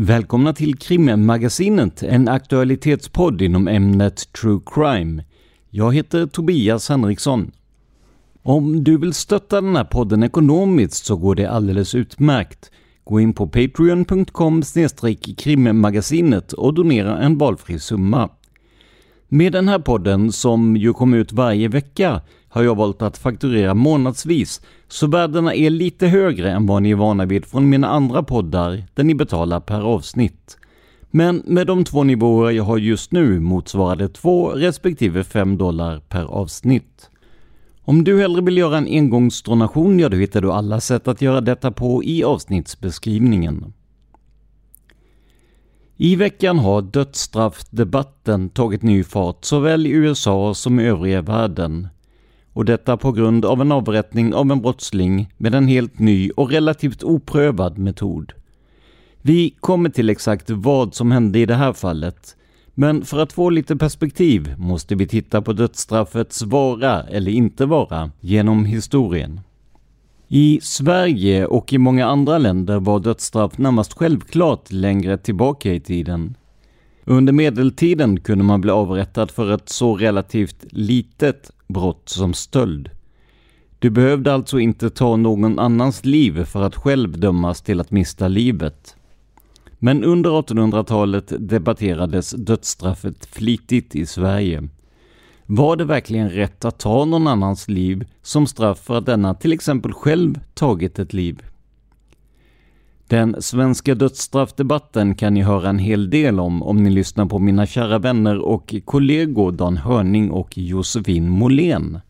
Välkomna till Krimmagasinet, en aktualitetspodd inom ämnet True Crime. Jag heter Tobias Henriksson. Om du vill stötta den här podden ekonomiskt så går det alldeles utmärkt. Gå in på patreon.com krimmagasinet och donera en valfri summa. Med den här podden, som ju kommer ut varje vecka, har jag valt att fakturera månadsvis, så värdena är lite högre än vad ni är vana vid från mina andra poddar, där ni betalar per avsnitt. Men med de två nivåer jag har just nu motsvarar det 2 respektive 5 dollar per avsnitt. Om du hellre vill göra en engångsdonation, ja då hittar du alla sätt att göra detta på i avsnittsbeskrivningen. I veckan har dödsstraffdebatten tagit ny fart såväl i USA som i övriga världen. Och detta på grund av en avrättning av en brottsling med en helt ny och relativt oprövad metod. Vi kommer till exakt vad som hände i det här fallet, men för att få lite perspektiv måste vi titta på dödsstraffets vara eller inte vara genom historien. I Sverige och i många andra länder var dödsstraff närmast självklart längre tillbaka i tiden. Under medeltiden kunde man bli avrättad för ett så relativt litet brott som stöld. Du behövde alltså inte ta någon annans liv för att själv dömas till att mista livet. Men under 1800-talet debatterades dödsstraffet flitigt i Sverige. Var det verkligen rätt att ta någon annans liv som straff för att denna till exempel själv tagit ett liv? Den svenska dödsstraffdebatten kan ni höra en hel del om om ni lyssnar på mina kära vänner och kollegor Dan Hörning och Josefin Molén.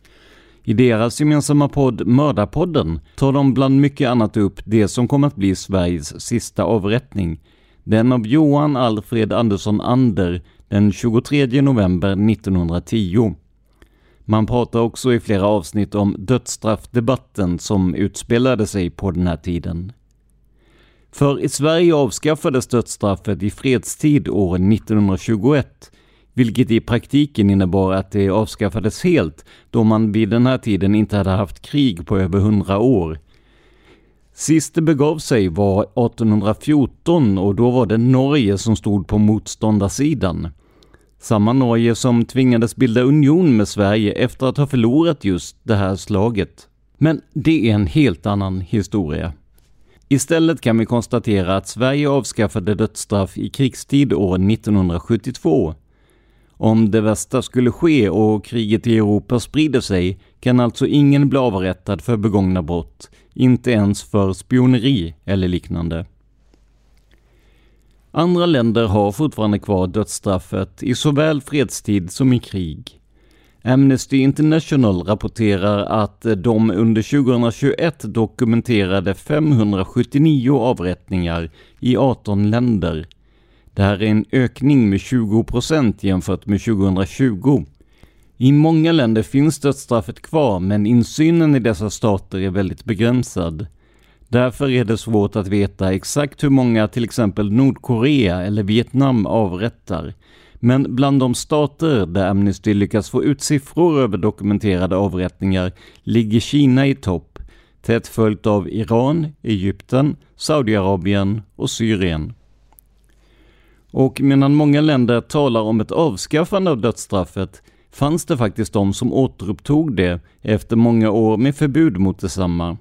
I deras gemensamma podd Mördarpodden tar de bland mycket annat upp det som kommer att bli Sveriges sista avrättning. Den av Johan Alfred Andersson Ander den 23 november 1910. Man pratar också i flera avsnitt om dödsstraffdebatten som utspelade sig på den här tiden. För i Sverige avskaffades dödsstraffet i fredstid år 1921, vilket i praktiken innebar att det avskaffades helt då man vid den här tiden inte hade haft krig på över hundra år. Sist det begav sig var 1814 och då var det Norge som stod på motståndarsidan. Samma Norge som tvingades bilda union med Sverige efter att ha förlorat just det här slaget. Men det är en helt annan historia. Istället kan vi konstatera att Sverige avskaffade dödsstraff i krigstid år 1972. Om det värsta skulle ske och kriget i Europa sprider sig kan alltså ingen bli avrättad för begångna brott, inte ens för spioneri eller liknande. Andra länder har fortfarande kvar dödsstraffet i såväl fredstid som i krig. Amnesty International rapporterar att de under 2021 dokumenterade 579 avrättningar i 18 länder. Det här är en ökning med 20 procent jämfört med 2020. I många länder finns dödsstraffet kvar, men insynen i dessa stater är väldigt begränsad. Därför är det svårt att veta exakt hur många till exempel Nordkorea eller Vietnam avrättar. Men bland de stater där Amnesty lyckas få ut siffror över dokumenterade avrättningar ligger Kina i topp, tätt följt av Iran, Egypten, Saudiarabien och Syrien. Och medan många länder talar om ett avskaffande av dödsstraffet fanns det faktiskt de som återupptog det efter många år med förbud mot detsamma.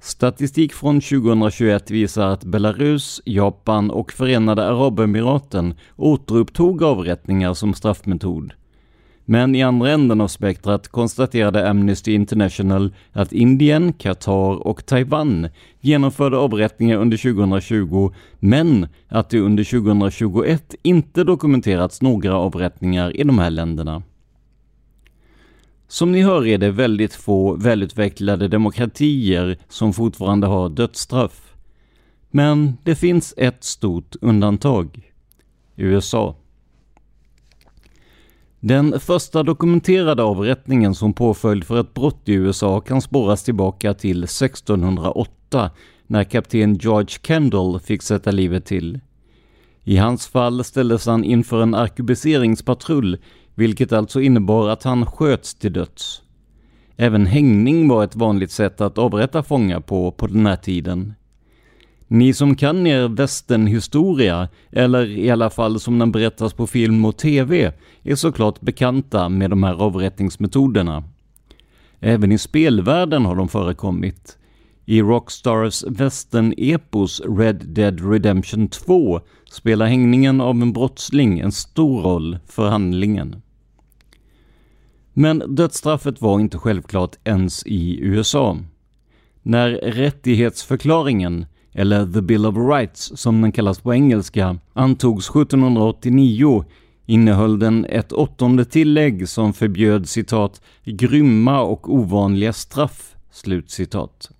Statistik från 2021 visar att Belarus, Japan och Förenade Arabemiraten återupptog avrättningar som straffmetod. Men i andra änden av spektrat konstaterade Amnesty International att Indien, Qatar och Taiwan genomförde avrättningar under 2020, men att det under 2021 inte dokumenterats några avrättningar i de här länderna. Som ni hör är det väldigt få välutvecklade demokratier som fortfarande har dödsstraff. Men det finns ett stort undantag. USA. Den första dokumenterade avrättningen som påföljd för ett brott i USA kan spåras tillbaka till 1608 när kapten George Kendall fick sätta livet till. I hans fall ställdes han inför en arkebuseringspatrull vilket alltså innebar att han sköts till döds. Även hängning var ett vanligt sätt att avrätta fångar på på den här tiden. Ni som kan er västernhistoria, eller i alla fall som den berättas på film och TV, är såklart bekanta med de här avrättningsmetoderna. Även i spelvärlden har de förekommit. I Rockstars västern-epos Red Dead Redemption 2 spelar hängningen av en brottsling en stor roll för handlingen. Men dödsstraffet var inte självklart ens i USA. När rättighetsförklaringen, eller The Bill of Rights som den kallas på engelska, antogs 1789 innehöll den ett åttonde tillägg som förbjöd citat ”grymma och ovanliga straff”. Slut citat.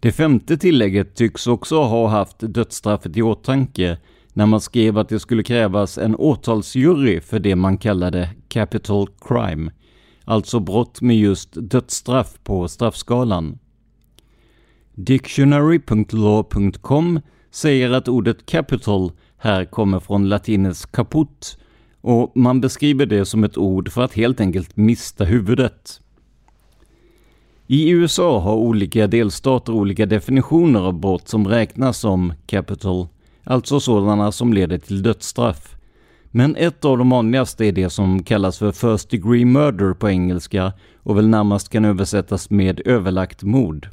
Det femte tillägget tycks också ha haft dödsstraffet i åtanke när man skrev att det skulle krävas en åtalsjury för det man kallade capital crime, alltså brott med just dödsstraff på straffskalan. Dictionary.law.com säger att ordet capital här kommer från latinets caput och man beskriver det som ett ord för att helt enkelt mista huvudet. I USA har olika delstater olika definitioner av brott som räknas som capital alltså sådana som leder till dödsstraff. Men ett av de vanligaste är det som kallas för First Degree Murder på engelska och väl närmast kan översättas med överlagt mord.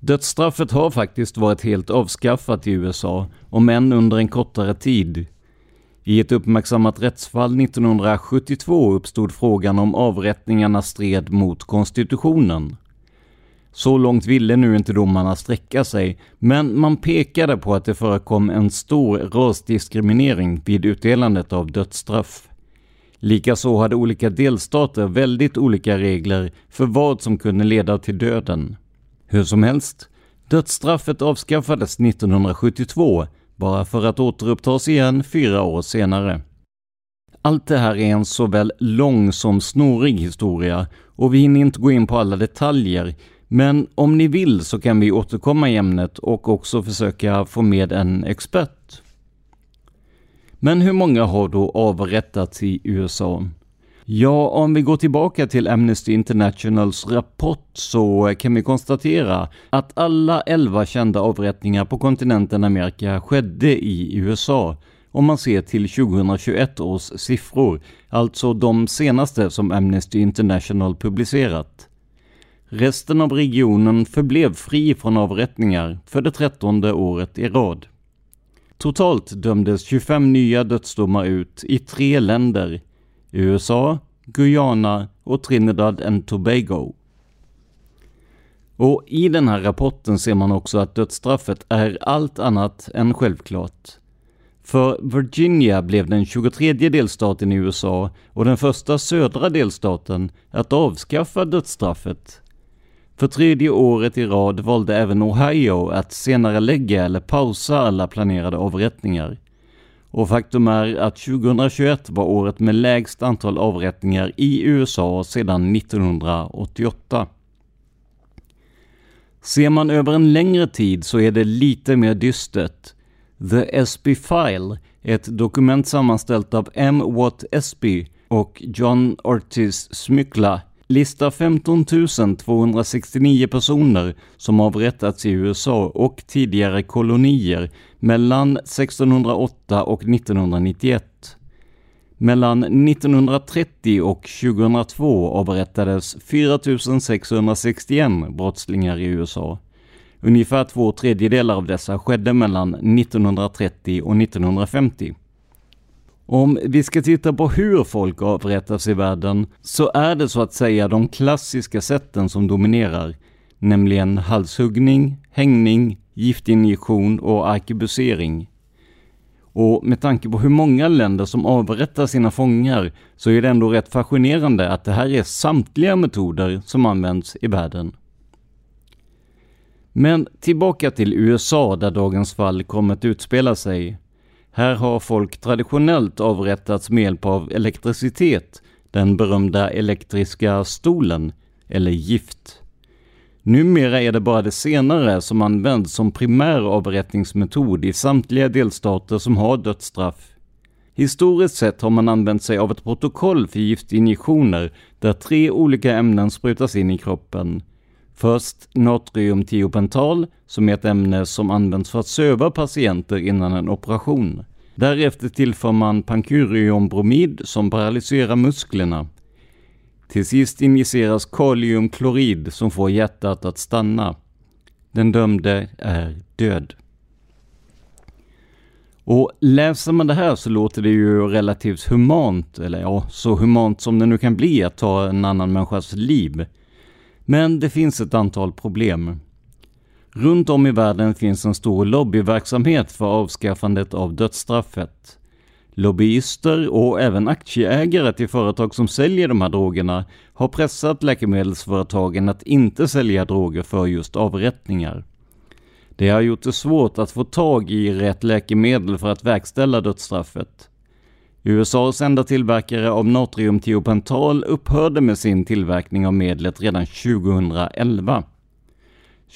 Dödsstraffet har faktiskt varit helt avskaffat i USA, om än under en kortare tid. I ett uppmärksammat rättsfall 1972 uppstod frågan om avrättningarna stred mot konstitutionen. Så långt ville nu inte domarna sträcka sig, men man pekade på att det förekom en stor rasdiskriminering vid utdelandet av dödsstraff. Likaså hade olika delstater väldigt olika regler för vad som kunde leda till döden. Hur som helst, dödsstraffet avskaffades 1972, bara för att återupptas igen fyra år senare. Allt det här är en såväl lång som snorig historia och vi hinner inte gå in på alla detaljer, men om ni vill så kan vi återkomma i ämnet och också försöka få med en expert. Men hur många har då avrättats i USA? Ja, om vi går tillbaka till Amnesty Internationals rapport så kan vi konstatera att alla 11 kända avrättningar på kontinenten Amerika skedde i USA om man ser till 2021 års siffror, alltså de senaste som Amnesty International publicerat. Resten av regionen förblev fri från avrättningar för det trettonde året i rad. Totalt dömdes 25 nya dödsdomar ut i tre länder, USA, Guyana och Trinidad and Tobago. Och i den här rapporten ser man också att dödsstraffet är allt annat än självklart. För Virginia blev den 23 delstaten i USA och den första södra delstaten att avskaffa dödsstraffet. För tredje året i rad valde även Ohio att senare lägga eller pausa alla planerade avrättningar. Och faktum är att 2021 var året med lägst antal avrättningar i USA sedan 1988. Ser man över en längre tid så är det lite mer dystert. The Espy File, ett dokument sammanställt av M. Watt Espy och John Ortiz Smykla, listar 15 269 personer som avrättats i USA och tidigare kolonier mellan 1608 och 1991. Mellan 1930 och 2002 avrättades 4 661 brottslingar i USA. Ungefär två tredjedelar av dessa skedde mellan 1930 och 1950. Om vi ska titta på hur folk avrättas i världen så är det så att säga de klassiska sätten som dominerar, nämligen halshuggning, hängning, giftinjektion och arkebusering. Och med tanke på hur många länder som avrättar sina fångar så är det ändå rätt fascinerande att det här är samtliga metoder som används i världen. Men tillbaka till USA där dagens fall kommer att utspela sig. Här har folk traditionellt avrättats med hjälp av elektricitet, den berömda elektriska stolen, eller gift. Numera är det bara det senare som används som primär avrättningsmetod i samtliga delstater som har dödsstraff. Historiskt sett har man använt sig av ett protokoll för giftinjektioner där tre olika ämnen sprutas in i kroppen. Först natriumtiopental, som är ett ämne som används för att söva patienter innan en operation. Därefter tillför man pankuriumbromid som paralyserar musklerna. Till sist injiceras kaliumklorid som får hjärtat att stanna. Den dömde är död. Och läser man det här så låter det ju relativt humant, eller ja, så humant som det nu kan bli att ta en annan människas liv. Men det finns ett antal problem. Runt om i världen finns en stor lobbyverksamhet för avskaffandet av dödsstraffet. Lobbyister och även aktieägare till företag som säljer de här drogerna har pressat läkemedelsföretagen att inte sälja droger för just avrättningar. Det har gjort det svårt att få tag i rätt läkemedel för att verkställa dödsstraffet. USAs enda tillverkare av natriumtiopental upphörde med sin tillverkning av medlet redan 2011.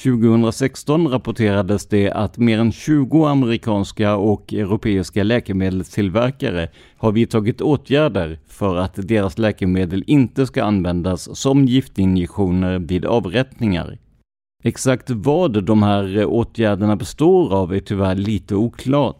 2016 rapporterades det att mer än 20 amerikanska och europeiska läkemedelstillverkare har vidtagit åtgärder för att deras läkemedel inte ska användas som giftinjektioner vid avrättningar. Exakt vad de här åtgärderna består av är tyvärr lite oklart.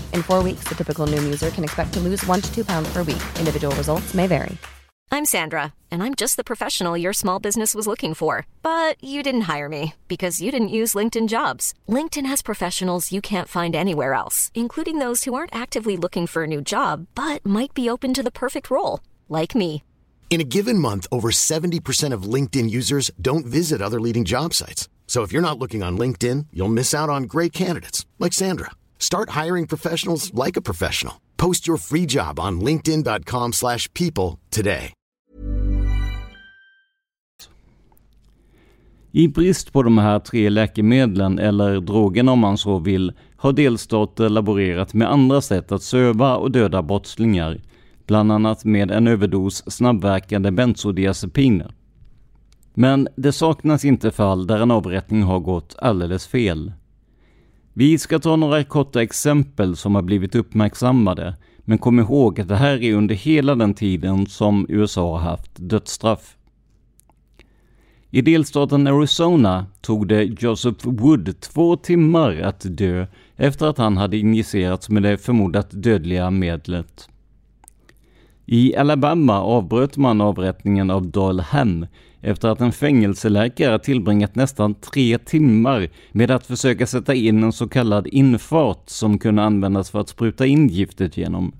In four weeks, the typical Noom user can expect to lose one to two pounds per week. Individual results may vary. I'm Sandra, and I'm just the professional your small business was looking for. But you didn't hire me because you didn't use LinkedIn jobs. LinkedIn has professionals you can't find anywhere else, including those who aren't actively looking for a new job but might be open to the perfect role, like me. In a given month, over 70% of LinkedIn users don't visit other leading job sites. So if you're not looking on LinkedIn, you'll miss out on great candidates like Sandra. Start hiring professionals like a professional. Post your free job on linkedin.com/people slash people today. I brist på de här tre läkemedlen, eller drogerna om man så vill, har delstater laborerat med andra sätt att söva och döda brottslingar, bland annat med en överdos snabbverkande bensodiazepiner. Men det saknas inte fall där en avrättning har gått alldeles fel. Vi ska ta några korta exempel som har blivit uppmärksammade, men kom ihåg att det här är under hela den tiden som USA har haft dödsstraff. I delstaten Arizona tog det Joseph Wood två timmar att dö efter att han hade injicerats med det förmodat dödliga medlet. I Alabama avbröt man avrättningen av Doyle Ham efter att en fängelseläkare tillbringat nästan tre timmar med att försöka sätta in en så kallad infart som kunde användas för att spruta in giftet genom.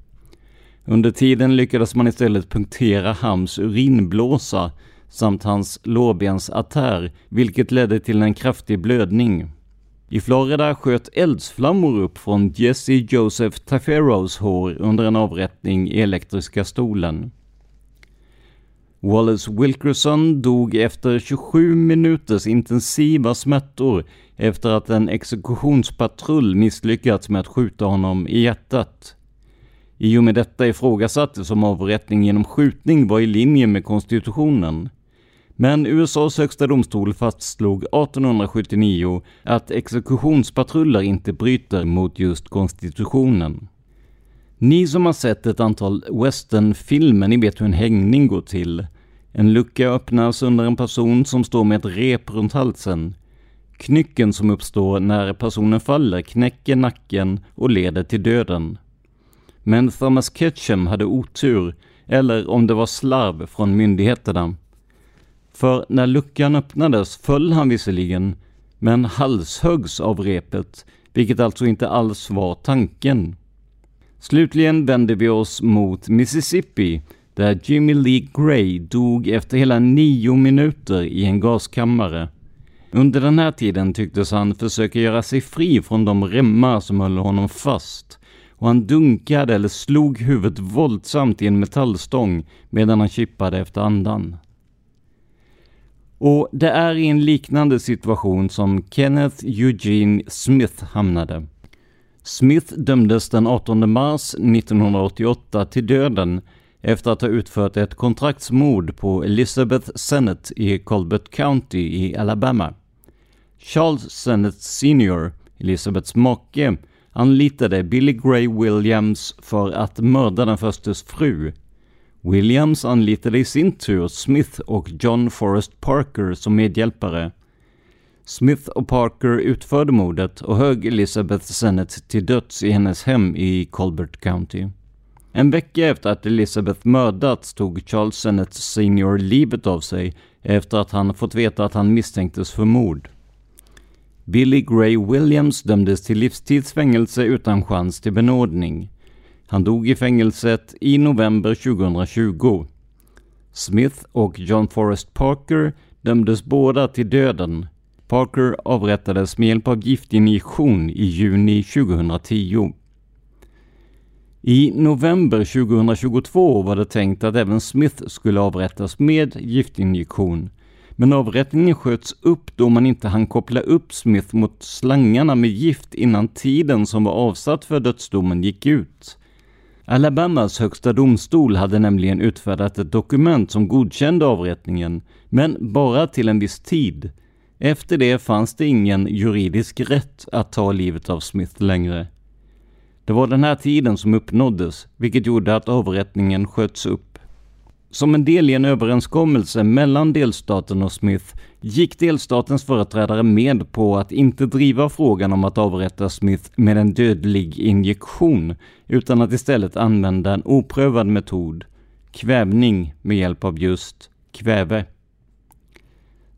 Under tiden lyckades man istället punktera Hams urinblåsa samt hans lårbensartär, vilket ledde till en kraftig blödning. I Florida sköt eldsflammor upp från Jesse Joseph Taferos hår under en avrättning i elektriska stolen. Wallace Wilkerson dog efter 27 minuters intensiva smärtor efter att en exekutionspatrull misslyckats med att skjuta honom i hjärtat. I och med detta ifrågasattes om avrättning genom skjutning var i linje med konstitutionen. Men USAs högsta domstol fastslog 1879 att exekutionspatruller inte bryter mot just konstitutionen. Ni som har sett ett antal westernfilmer, ni vet hur en hängning går till. En lucka öppnas under en person som står med ett rep runt halsen. Knycken som uppstår när personen faller knäcker nacken och leder till döden. Men Thomas Ketchum hade otur, eller om det var slarv från myndigheterna. För när luckan öppnades föll han visserligen, men halshöggs av repet, vilket alltså inte alls var tanken. Slutligen vänder vi oss mot Mississippi, där Jimmy Lee Gray dog efter hela nio minuter i en gaskammare. Under den här tiden tycktes han försöka göra sig fri från de remmar som höll honom fast och han dunkade eller slog huvudet våldsamt i en metallstång medan han kippade efter andan. Och det är i en liknande situation som Kenneth Eugene Smith hamnade. Smith dömdes den 18 mars 1988 till döden efter att ha utfört ett kontraktsmord på Elizabeth Sennett i Colbert County i Alabama. Charles Sennett Sr, Elizabeths make, anlitade Billy Gray Williams för att mörda den förstes fru. Williams anlitade i sin tur Smith och John Forrest Parker som medhjälpare. Smith och Parker utförde mordet och högg Elizabeth Sennett till döds i hennes hem i Colbert County. En vecka efter att Elizabeth mördats tog Charles Sennett Senior livet av sig efter att han fått veta att han misstänktes för mord. Billy Gray Williams dömdes till livstidsfängelse utan chans till benådning. Han dog i fängelset i november 2020. Smith och John Forrest Parker dömdes båda till döden. Parker avrättades med hjälp av giftinjektion i juni 2010. I november 2022 var det tänkt att även Smith skulle avrättas med giftinjektion. Men avrättningen sköts upp då man inte hann koppla upp Smith mot slangarna med gift innan tiden som var avsatt för dödsdomen gick ut. Alabamas högsta domstol hade nämligen utfärdat ett dokument som godkände avrättningen, men bara till en viss tid. Efter det fanns det ingen juridisk rätt att ta livet av Smith längre. Det var den här tiden som uppnåddes, vilket gjorde att avrättningen sköts upp. Som en del i en överenskommelse mellan delstaten och Smith gick delstatens företrädare med på att inte driva frågan om att avrätta Smith med en dödlig injektion, utan att istället använda en oprövad metod, kvävning med hjälp av just kväve.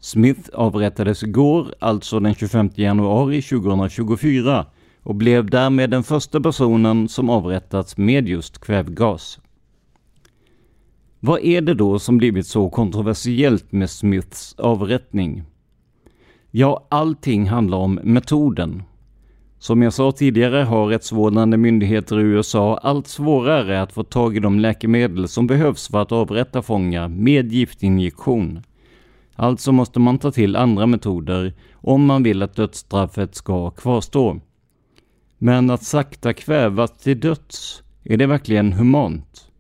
Smith avrättades igår, alltså den 25 januari 2024, och blev därmed den första personen som avrättats med just kvävgas. Vad är det då som blivit så kontroversiellt med Smiths avrättning? Ja, allting handlar om metoden. Som jag sa tidigare har rättsvårdande myndigheter i USA allt svårare att få tag i de läkemedel som behövs för att avrätta fångar med giftinjektion. Alltså måste man ta till andra metoder om man vill att dödsstraffet ska kvarstå. Men att sakta kvävas till döds, är det verkligen humant?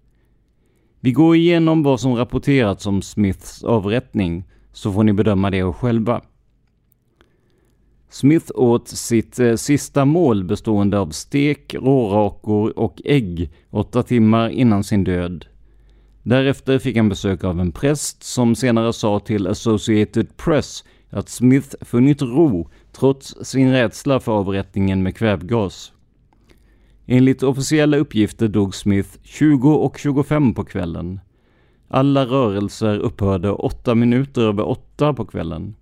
Vi går igenom vad som rapporterats om Smiths avrättning, så får ni bedöma det själva. Smith åt sitt eh, sista mål bestående av stek, rårakor och ägg åtta timmar innan sin död. Därefter fick han besök av en präst som senare sa till Associated Press att Smith funnit ro trots sin rädsla för avrättningen med kvävgas. Enligt officiella uppgifter dog Smith 20 och 25 på kvällen. Alla rörelser upphörde åtta minuter över åtta på kvällen.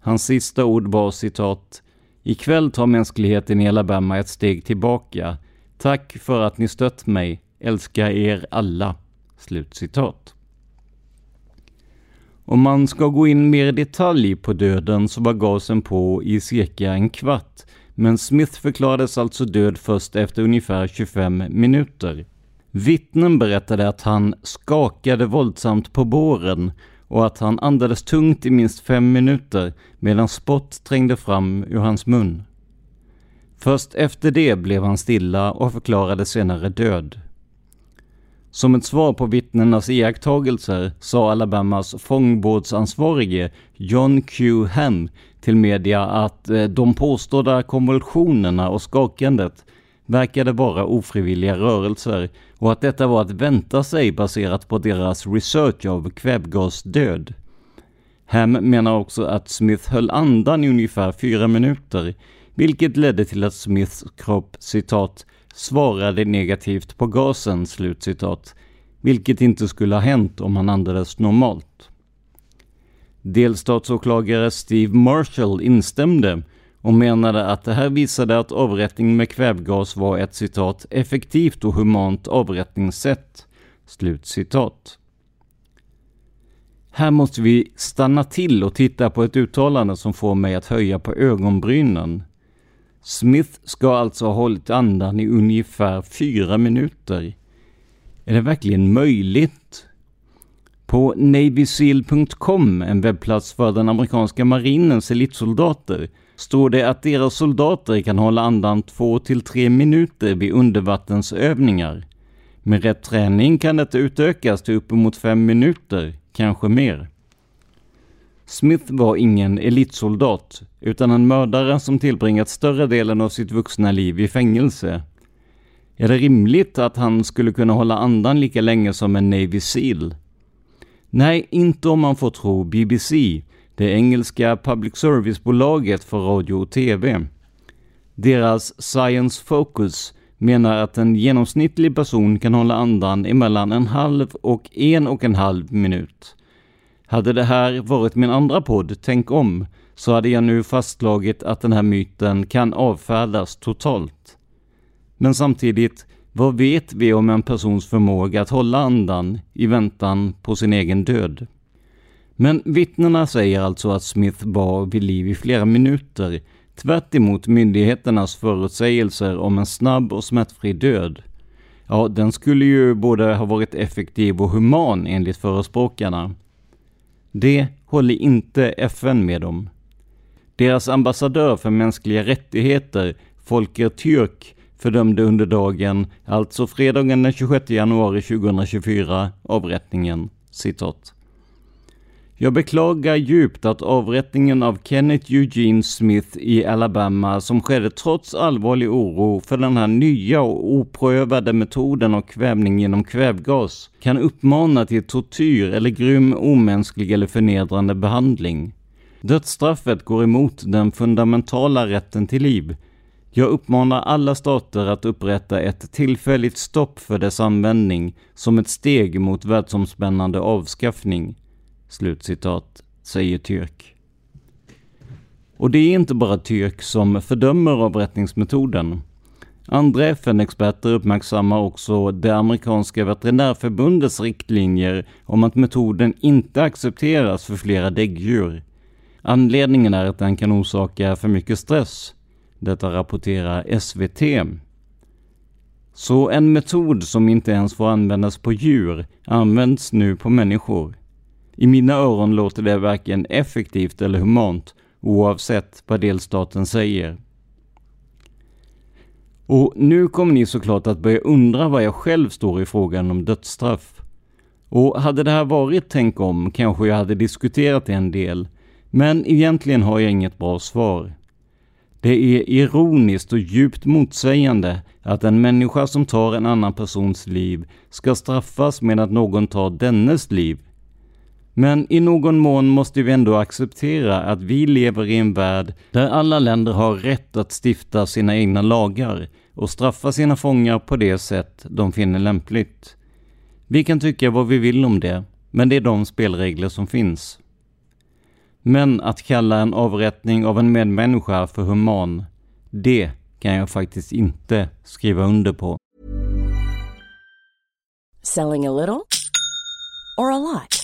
Hans sista ord var citat ”Ikväll tar mänskligheten i Alabama ett steg tillbaka. Tack för att ni stött mig. Älskar er alla.” Slutcitat. Om man ska gå in mer i detalj på döden så var gasen på i cirka en kvart men Smith förklarades alltså död först efter ungefär 25 minuter. Vittnen berättade att han skakade våldsamt på båren och att han andades tungt i minst fem minuter medan spott trängde fram ur hans mun. Först efter det blev han stilla och förklarade senare död. Som ett svar på vittnenas iakttagelser sa Alabamas fångbåtsansvarige John Q. Ham till media att eh, de påstådda konvulsionerna och skakandet verkade vara ofrivilliga rörelser och att detta var att vänta sig baserat på deras research av kvävgasdöd. Ham menar också att Smith höll andan i ungefär fyra minuter, vilket ledde till att Smiths kropp citat svarade negativt på gasen, slutcitat, vilket inte skulle ha hänt om han andades normalt. Delstatsåklagare Steve Marshall instämde och menade att det här visade att avrättning med kvävgas var ett citat effektivt och humant avrättningssätt. Slut citat. Här måste vi stanna till och titta på ett uttalande som får mig att höja på ögonbrynen. Smith ska alltså ha hållit andan i ungefär fyra minuter. Är det verkligen möjligt? På NavySeal.com, en webbplats för den amerikanska marinens elitsoldater, står det att deras soldater kan hålla andan två till tre minuter vid undervattensövningar. Med rätt träning kan detta utökas till uppemot fem minuter, kanske mer. Smith var ingen elitsoldat, utan en mördare som tillbringat större delen av sitt vuxna liv i fängelse. Är det rimligt att han skulle kunna hålla andan lika länge som en Navy Seal? Nej, inte om man får tro BBC, det engelska public service-bolaget för radio och TV. Deras Science Focus menar att en genomsnittlig person kan hålla andan emellan en halv och en och en halv minut. Hade det här varit min andra podd, Tänk om, så hade jag nu fastslagit att den här myten kan avfärdas totalt. Men samtidigt, Vad vet vi om en persons förmåga att hålla andan i väntan på sin egen död? Men vittnena säger alltså att Smith var vid liv i flera minuter, tvärt myndigheternas förutsägelser om en snabb och smärtfri död. Ja, den skulle ju både ha varit effektiv och human enligt förespråkarna. Det håller inte FN med om. Deras ambassadör för mänskliga rättigheter, Folker Türk, fördömde under dagen, alltså fredagen den 26 januari 2024, avrättningen. Citat. Jag beklagar djupt att avrättningen av Kenneth Eugene Smith i Alabama som skedde trots allvarlig oro för den här nya och oprövade metoden av kvävning genom kvävgas kan uppmana till tortyr eller grym, omänsklig eller förnedrande behandling. Dödsstraffet går emot den fundamentala rätten till liv. Jag uppmanar alla stater att upprätta ett tillfälligt stopp för dess användning som ett steg mot världsomspännande avskaffning. Slutcitat, säger Tyrk. Och det är inte bara Tyrk som fördömer avrättningsmetoden. Andra FN-experter uppmärksammar också det amerikanska veterinärförbundets riktlinjer om att metoden inte accepteras för flera däggdjur. Anledningen är att den kan orsaka för mycket stress. Detta rapporterar SVT. Så en metod som inte ens får användas på djur används nu på människor. I mina öron låter det varken effektivt eller humant oavsett vad delstaten säger. Och nu kommer ni såklart att börja undra var jag själv står i frågan om dödsstraff. Och hade det här varit Tänk om kanske jag hade diskuterat det en del, men egentligen har jag inget bra svar. Det är ironiskt och djupt motsägande att en människa som tar en annan persons liv ska straffas med att någon tar dennes liv. Men i någon mån måste vi ändå acceptera att vi lever i en värld där alla länder har rätt att stifta sina egna lagar och straffa sina fångar på det sätt de finner lämpligt. Vi kan tycka vad vi vill om det, men det är de spelregler som finns. Men att kalla en avrättning av en medmänniska för human, det kan jag faktiskt inte skriva under på. Selling a little or a lot?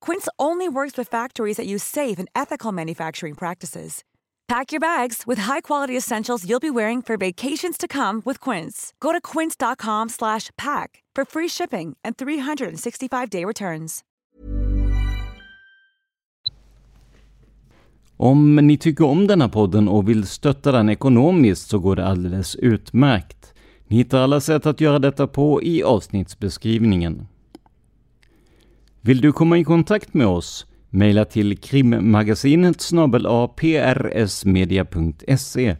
Quince only works with factories that use safe and ethical manufacturing practices. Pack your bags with high-quality essentials you'll be wearing for vacations to come with Quince. Go to quince.com/pack for free shipping and 365-day returns. Om ni tycker om den här podden och vill stötta den ekonomiskt så går det alldeles utmärkt. Ni hittar alla sätt att göra detta på i avsnittsbeskrivningen. Vill du komma i kontakt med oss? Mejla till krimmagasinet prsmedia.se.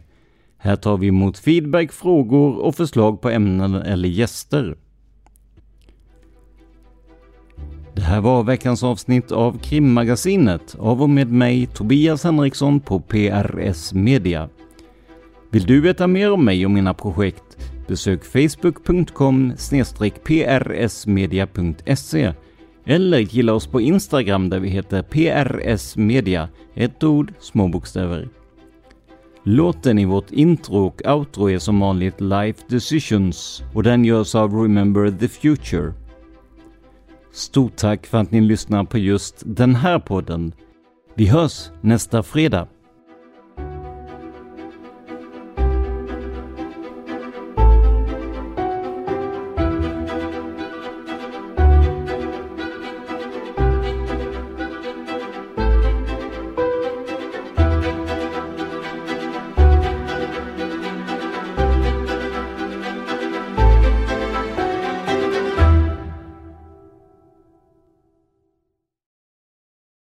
Här tar vi emot feedback, frågor och förslag på ämnen eller gäster. Det här var veckans avsnitt av Krimmagasinet av och med mig Tobias Henriksson på PRS Media. Vill du veta mer om mig och mina projekt? Besök facebook.com prsmedia.se eller gilla oss på Instagram där vi heter PRS Media, ett ord, små bokstäver. Låten i vårt intro och outro är som vanligt Life Decisions och den görs av Remember the Future. Stort tack för att ni lyssnar på just den här podden. Vi hörs nästa fredag.